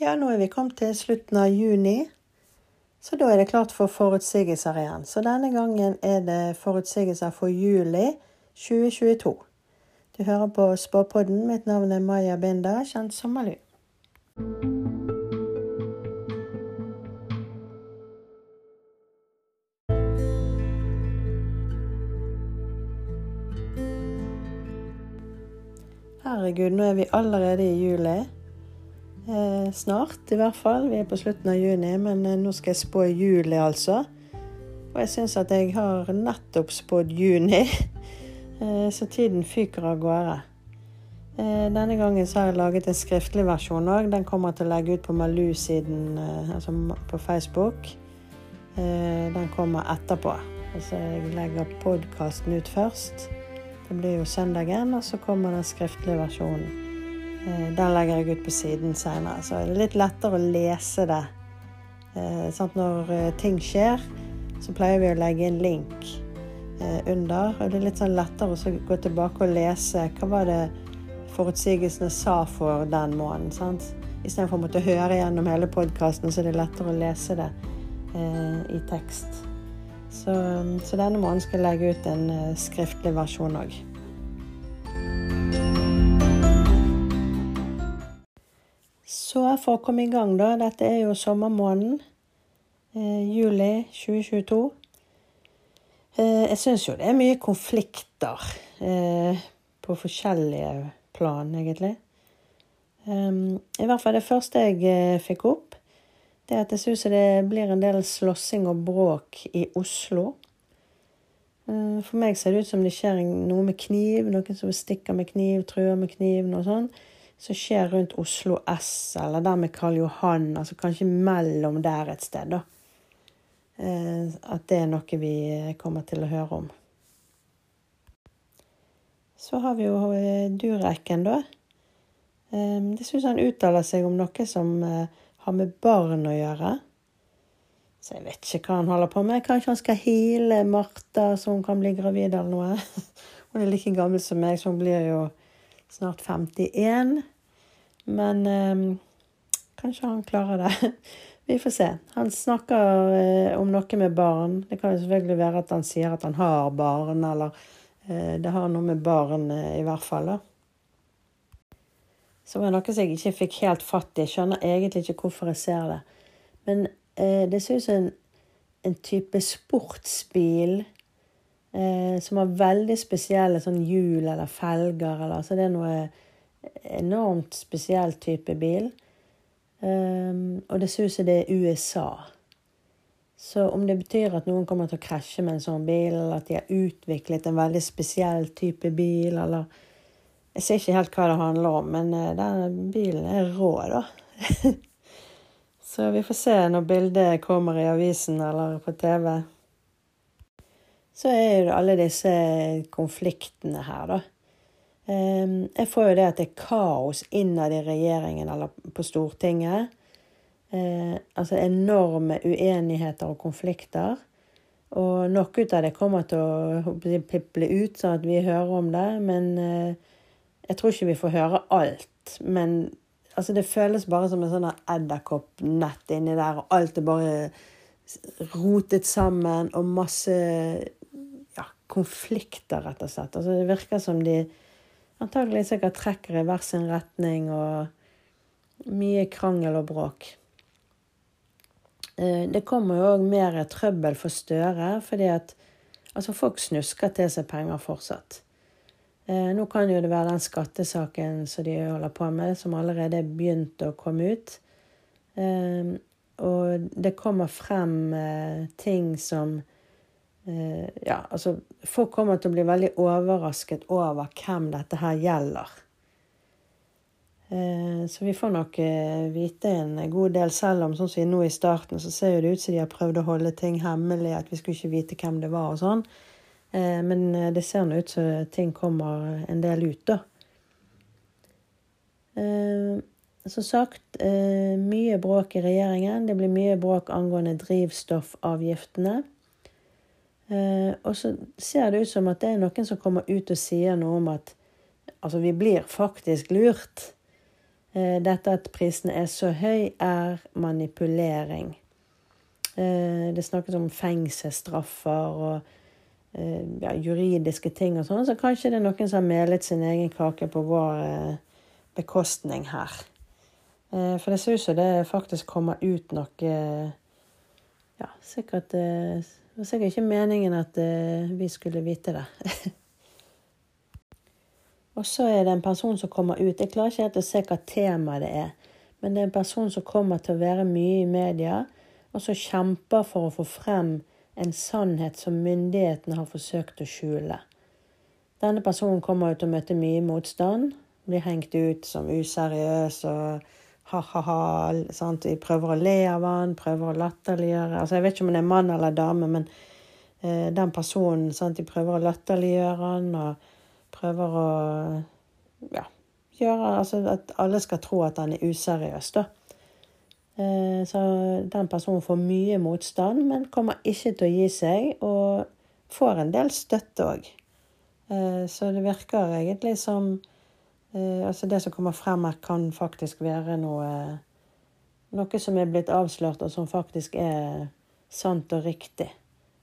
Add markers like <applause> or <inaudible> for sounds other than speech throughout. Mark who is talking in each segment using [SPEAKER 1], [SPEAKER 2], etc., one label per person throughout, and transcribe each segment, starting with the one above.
[SPEAKER 1] Ja, nå er vi kommet til slutten av juni, så da er det klart for forutsigelser igjen. Så denne gangen er det forutsigelser for juli 2022. Du hører på Spåpodden. Mitt navn er Maja Binda, kjent som Malu. Herregud, nå er vi allerede i juli. Eh, snart, i hvert fall. Vi er på slutten av juni, men eh, nå skal jeg spå juli, altså. Og jeg syns at jeg har nettopp spådd juni, <laughs> eh, så tiden fyker av gårde. Eh, denne gangen så har jeg laget en skriftlig versjon òg. Den kommer til å legge ut på Malou-siden, eh, altså på Facebook. Eh, den kommer etterpå. Altså jeg legger podkasten ut først. Det blir jo søndagen, og så kommer den skriftlige versjonen. Eh, den legger jeg ut på siden seinere, så det er litt lettere å lese det. Sånn når eh, ting skjer, så pleier vi å legge en link under. Og det er litt sånn lettere å gå tilbake og lese hva var det forutsigelsene sa for den måneden. sant? Istedenfor å måtte høre gjennom hele podkasten, så er det lettere å lese det i tekst. Så, så, denne måneden skal jeg legge ut en skriftlig versjon òg. Så for å komme i gang, da. Dette er jo sommermåneden. Eh, juli 2022. Eh, jeg syns jo det er mye konflikter eh, på forskjellige plan, egentlig. Um, I hvert fall det første jeg eh, fikk opp, det er at jeg syns det blir en del slåssing og bråk i Oslo. Uh, for meg ser det ut som det skjer noe med kniv. Noen som stikker med kniv, truer med kniv, noe sånt som skjer rundt Oslo S, eller der med Karl Johan, altså kanskje mellom der et sted, da. Eh, at det er noe vi kommer til å høre om. Så har vi jo eh, Durekken, da. Eh, det syns han uttaler seg om noe som har med barn å gjøre. Så jeg vet ikke hva han holder på med. Kanskje han skal heale Martha så hun kan bli gravid eller noe. <laughs> Hun er like gammel som meg, så hun blir jo snart 51. Men eh, kanskje han klarer det. <laughs> Vi får se. Han snakker eh, om noe med barn. Det kan jo selvfølgelig være at han sier at han har barn, eller eh, det har noe med barn eh, i hvert fall. da. Så var det noe som jeg ikke fikk helt fatt i. Jeg skjønner egentlig ikke hvorfor jeg ser det. Men eh, det ser ut som en, en type sportsbil eh, som har veldig spesielle sånn hjul eller felger. Eller, altså det er noe enormt spesiell type bil. Um, og det ser ut som det er USA. Så om det betyr at noen kommer til å krasje med en sånn bil, eller at de har utviklet en veldig spesiell type bil, eller Jeg ser ikke helt hva det handler om, men uh, den bilen er rå, da. <laughs> Så vi får se når bildet kommer i avisen eller på TV så er jo alle disse konfliktene her, da. Ehm, jeg får jo det at det er kaos innad i regjeringen eller på Stortinget. Eh, altså enorme uenigheter og konflikter. Og noe av det kommer til å piple ut, sånn at vi hører om det. Men eh, jeg tror ikke vi får høre alt. Men altså, det føles bare som en sånn edderkoppnett inni der, og alt er bare rotet sammen, og masse konflikter, rett og slett. Altså, det virker som de antagelig sikkert trekker i hver sin retning, og mye krangel og bråk. Eh, det kommer jo òg mer trøbbel for Støre, fordi at altså folk snusker til seg penger fortsatt. Eh, nå kan jo det være den skattesaken som de holder på med, som allerede er begynt å komme ut. Eh, og det kommer frem ting som ja, altså Folk kommer til å bli veldig overrasket over hvem dette her gjelder. Eh, så vi får nok eh, vite en god del, selv om sånn som nå i starten, så ser det ut som de har prøvd å holde ting hemmelig, at vi skulle ikke vite hvem det var og sånn. Men det ser nå ut som ting kommer en del ut, da. Som sagt, mye bråk i regjeringen. Det blir mye bråk angående drivstoffavgiftene. Eh, og så ser det ut som at det er noen som kommer ut og sier noe om at altså, vi blir faktisk lurt. Eh, dette at prisene er så høy, er manipulering. Eh, det snakkes om fengselsstraffer og ja, juridiske ting og sånn, så kanskje det er noen som har melet sin egen kake på vår bekostning her. For det ser ut som det faktisk kommer ut noe sikkert Det var sikkert ikke meningen at vi skulle vite det. <laughs> Og så er det en person som kommer ut. Jeg klarer ikke helt å se hva temaet det er. Men det er en person som kommer til å være mye i media, og som kjemper for å få frem en sannhet som myndighetene har forsøkt å skjule. Denne personen kommer ut til å møte mye motstand. Blir hengt ut som useriøs og ha-ha-ha. Vi prøver å le av han, prøver å latterliggjøre altså, Jeg vet ikke om det er mann eller dame, men eh, den personen sant? De prøver å latterliggjøre han. og prøver å ja, gjøre Altså at alle skal tro at han er useriøs, da. Eh, så den personen får mye motstand, men kommer ikke til å gi seg, og får en del støtte òg. Eh, så det virker egentlig som Altså det som kommer frem her, kan faktisk være noe Noe som er blitt avslørt, og som faktisk er sant og riktig.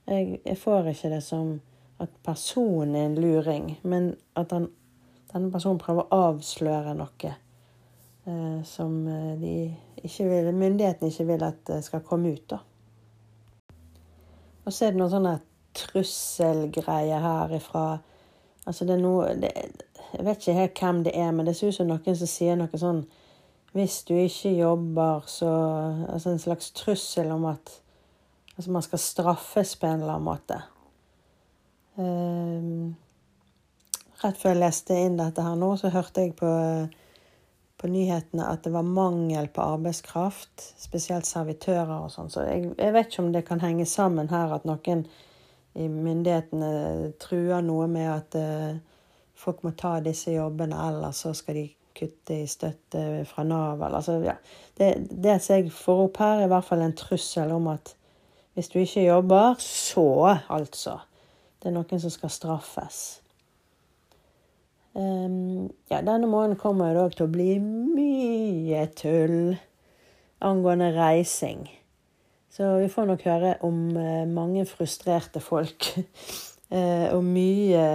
[SPEAKER 1] Jeg, jeg får ikke det som at personen er en luring, men at han, denne personen prøver å avsløre noe eh, som eh, de ikke vil, myndighetene ikke vil at skal komme ut. da. Og så er det noen sånne trusselgreier her ifra Altså det er noe det, Jeg vet ikke helt hvem det er, men det ser ut som noen som sier noe sånn Hvis du ikke jobber, så Altså en slags trussel om at altså man skal straffes på en eller annen måte. Um, rett før jeg leste inn dette her nå, så hørte jeg på, på nyhetene at det var mangel på arbeidskraft, spesielt servitører og sånn. Så jeg, jeg, vet ikke om det kan henge sammen her at noen i myndighetene truer noe med at uh, folk må ta disse jobbene, eller så skal de kutte i støtte fra Nav. Altså, ja. Det, som jeg får opp her, er i hvert fall en trussel om at hvis du ikke jobber, så altså det er noen som skal straffes. Um, ja, denne måneden kommer det òg til å bli mye tull angående reising. Så vi får nok høre om uh, mange frustrerte folk. uh, <laughs> og mye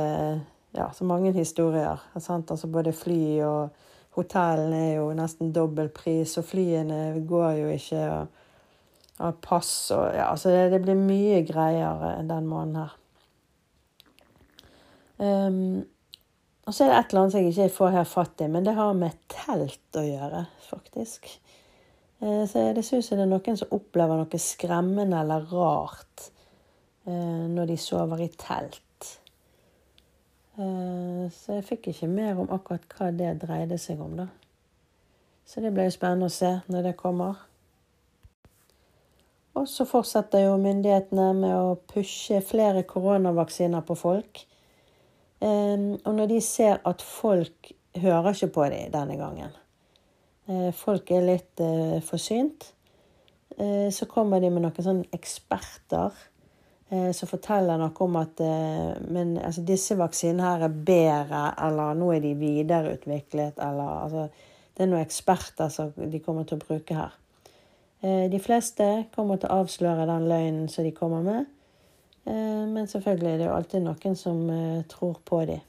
[SPEAKER 1] Ja, så mange historier. Altså både fly og hotellene er jo nesten dobbel pris, og flyene går jo ikke. og, og pass og Ja, altså det, det blir mye greier den måneden her. Um, og så er det et eller annet som jeg ikke får her fatt i, men det har med telt å gjøre, faktisk. Uh, så det synes jeg det er noen som opplever noe skremmende eller rart uh, når de sover i telt. Uh, så jeg fikk ikke mer om akkurat hva det dreide seg om, da. Så det blir jo spennende å se når det kommer. Og så fortsetter jo myndighetene med å pushe flere koronavaksiner på folk. Og når de ser at folk hører ikke på dem denne gangen, eh, folk er litt eh, forsynt, eh, så kommer de med noen sånne eksperter som forteller noe om at men, altså, disse vaksinene her er bedre, eller nå er de videreutviklet, eller altså, Det er noen eksperter som de kommer til å bruke her. De fleste kommer til å avsløre den løgnen som de kommer med. Eh, men selvfølgelig er det jo alltid noen som eh, tror på dem.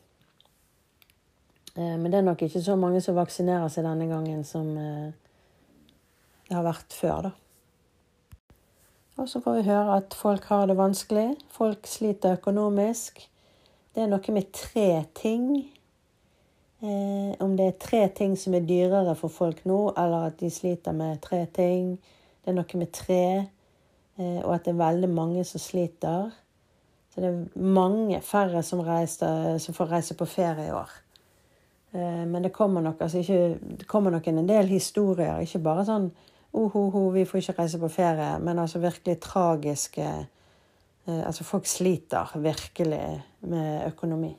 [SPEAKER 1] Eh, men det er nok ikke så mange som vaksinerer seg denne gangen som det har vært før, da. Og så får vi høre at folk har det vanskelig. Folk sliter økonomisk. Det er noe med tre ting. Eh, om det er tre ting som er dyrere for folk nå, eller at de sliter med tre ting. Det er noe med tre, eh, og at det er veldig mange som sliter. Så det er mange færre som, reiser, som får reise på ferie i år. Eh, men det kommer nok, altså ikke, det kommer nok en del historier. Ikke bare sånn ohoho, vi får ikke reise på ferie, men altså virkelig tragiske eh, Altså folk sliter virkelig med økonomi.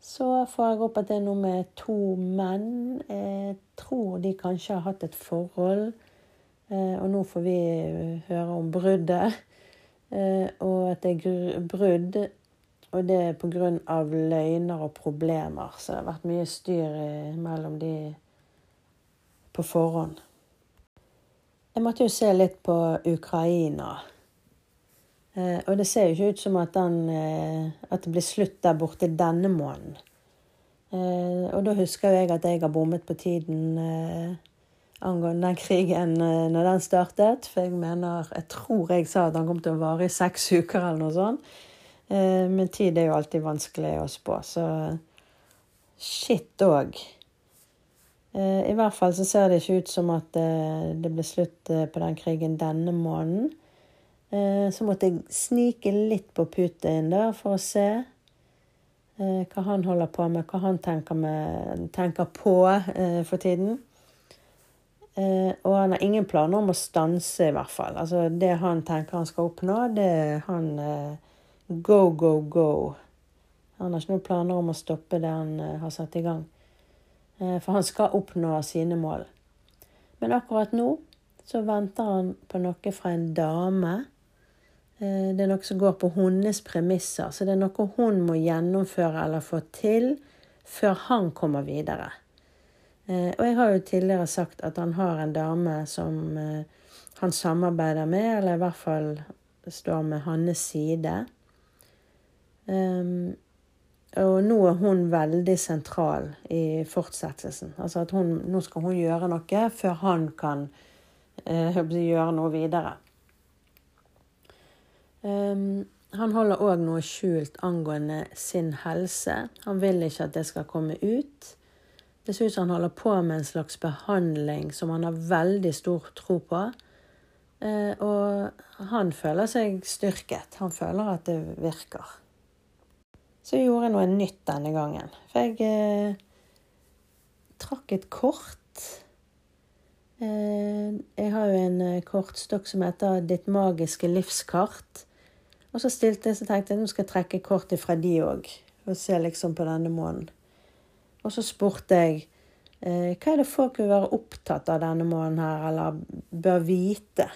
[SPEAKER 1] Så får jeg opp at det er noe med to menn. Jeg tror de kanskje har hatt et forhold. Eh, og nå får vi høre om bruddet. Eh, og at det er brudd og det er pga. løgner og problemer. Så det har vært mye styr mellom de på forhånd. Jeg måtte jo se litt på Ukraina. Eh, og det ser jo ikke ut som at, den, eh, at det blir slutt der borte denne måneden. Eh, og da husker jo jeg at jeg har bommet på tiden angående den krigen når den startet. For jeg mener Jeg tror jeg sa at den kom til å vare i seks uker eller noe sånt. Men tid er jo alltid vanskelig å spå, så shit òg. I hvert fall så ser det ikke ut som at det blir slutt på den krigen denne måneden. Eh, så måtte jeg snike litt på Putin der for å se eh, hva han holder på med, hva han tenker, med, tenker på eh, for tiden. Og han har ingen planer om å stanse, i hvert fall. Altså, det han tenker han skal oppnå, det er han go, go, go. Han har ikke noen planer om å stoppe det han har satt i gang. For han skal oppnå sine mål. Men akkurat nå så venter han på noe fra en dame Eh, det er noe som går på hennes premisser. Så det er noe hun må gjennomføre eller få til før han kommer videre. Eh, og jeg har jo tidligere sagt at han har en dame som eh, han samarbeider med, eller i hvert fall står med hans side. Og nå er hun veldig sentral i fortsettelsen. Altså at hun, nå skal hun gjøre noe før han kan gjøre noe videre. Um, han holder òg noe skjult angående sin helse. Han vil ikke at det skal komme ut. Det ser ut som han holder på med en slags behandling som han har veldig stor tro på. Eh, og han føler seg styrket. Han føler at det virker. Så jeg gjorde noe nytt denne gangen. For jeg eh, trakk et kort. Eh, jeg har jo en kortstokk som heter 'Ditt magiske livskart'. Og så stilte jeg, så tenkte jeg nå skal jeg trekke kortet fra de òg, og se liksom på denne måneden. Og så spurte jeg eh, hva er det folk vil være opptatt av denne måneden her, eller bør vite?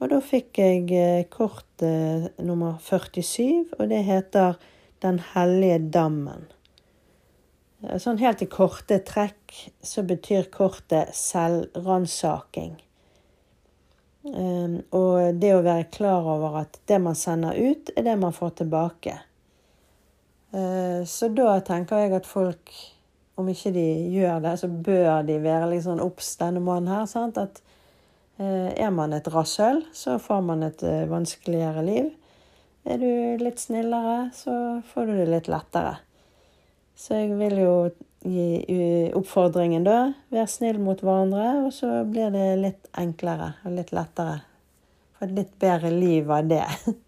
[SPEAKER 1] Og da fikk jeg eh, kort eh, nummer 47, og det heter Den hellige dammen. Eh, sånn helt i korte trekk så betyr kortet selvransaking. Og det å være klar over at det man sender ut, er det man får tilbake. Så da tenker jeg at folk, om ikke de gjør det, så bør de være litt sånn obs denne måneden her. Sant? At er man et rasshøl, så får man et uh, vanskeligere liv. Er du litt snillere, så får du det litt lettere. Så jeg vil jo gi oppfordringen da. Vær snill mot hverandre, og så blir det litt enklere og litt lettere. Få et litt bedre liv av det. <laughs>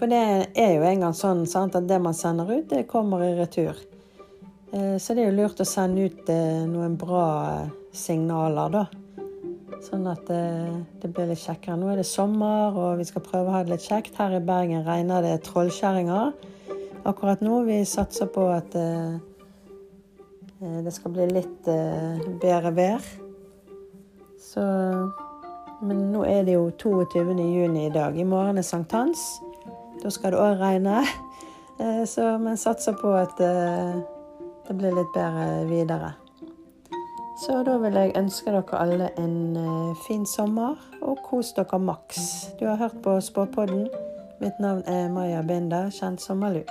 [SPEAKER 1] For det er jo en gang sånn sant, at det man sender ut, det kommer i retur. Eh, så det er jo lurt å sende ut eh, noen bra signaler, da. Sånn at det, eh, blir litt kjekkere. Nå er det sommer, og vi skal prøve å ha det litt kjekt. Her i Bergen regner det trollkjerringer akkurat nå. Vi satser på at det skal bli litt bedre vær. Så Men nå er det jo 22. juni i dag. I morgen er sankthans. Da skal det òg regne. <laughs> Så vi satser på at det blir litt bedre videre. Så da vil jeg ønske dere alle en uh, fin sommer, og kos dere maks. Du har hørt på Spåpodden. Mitt navn er Maja Binder, kjent som Malu.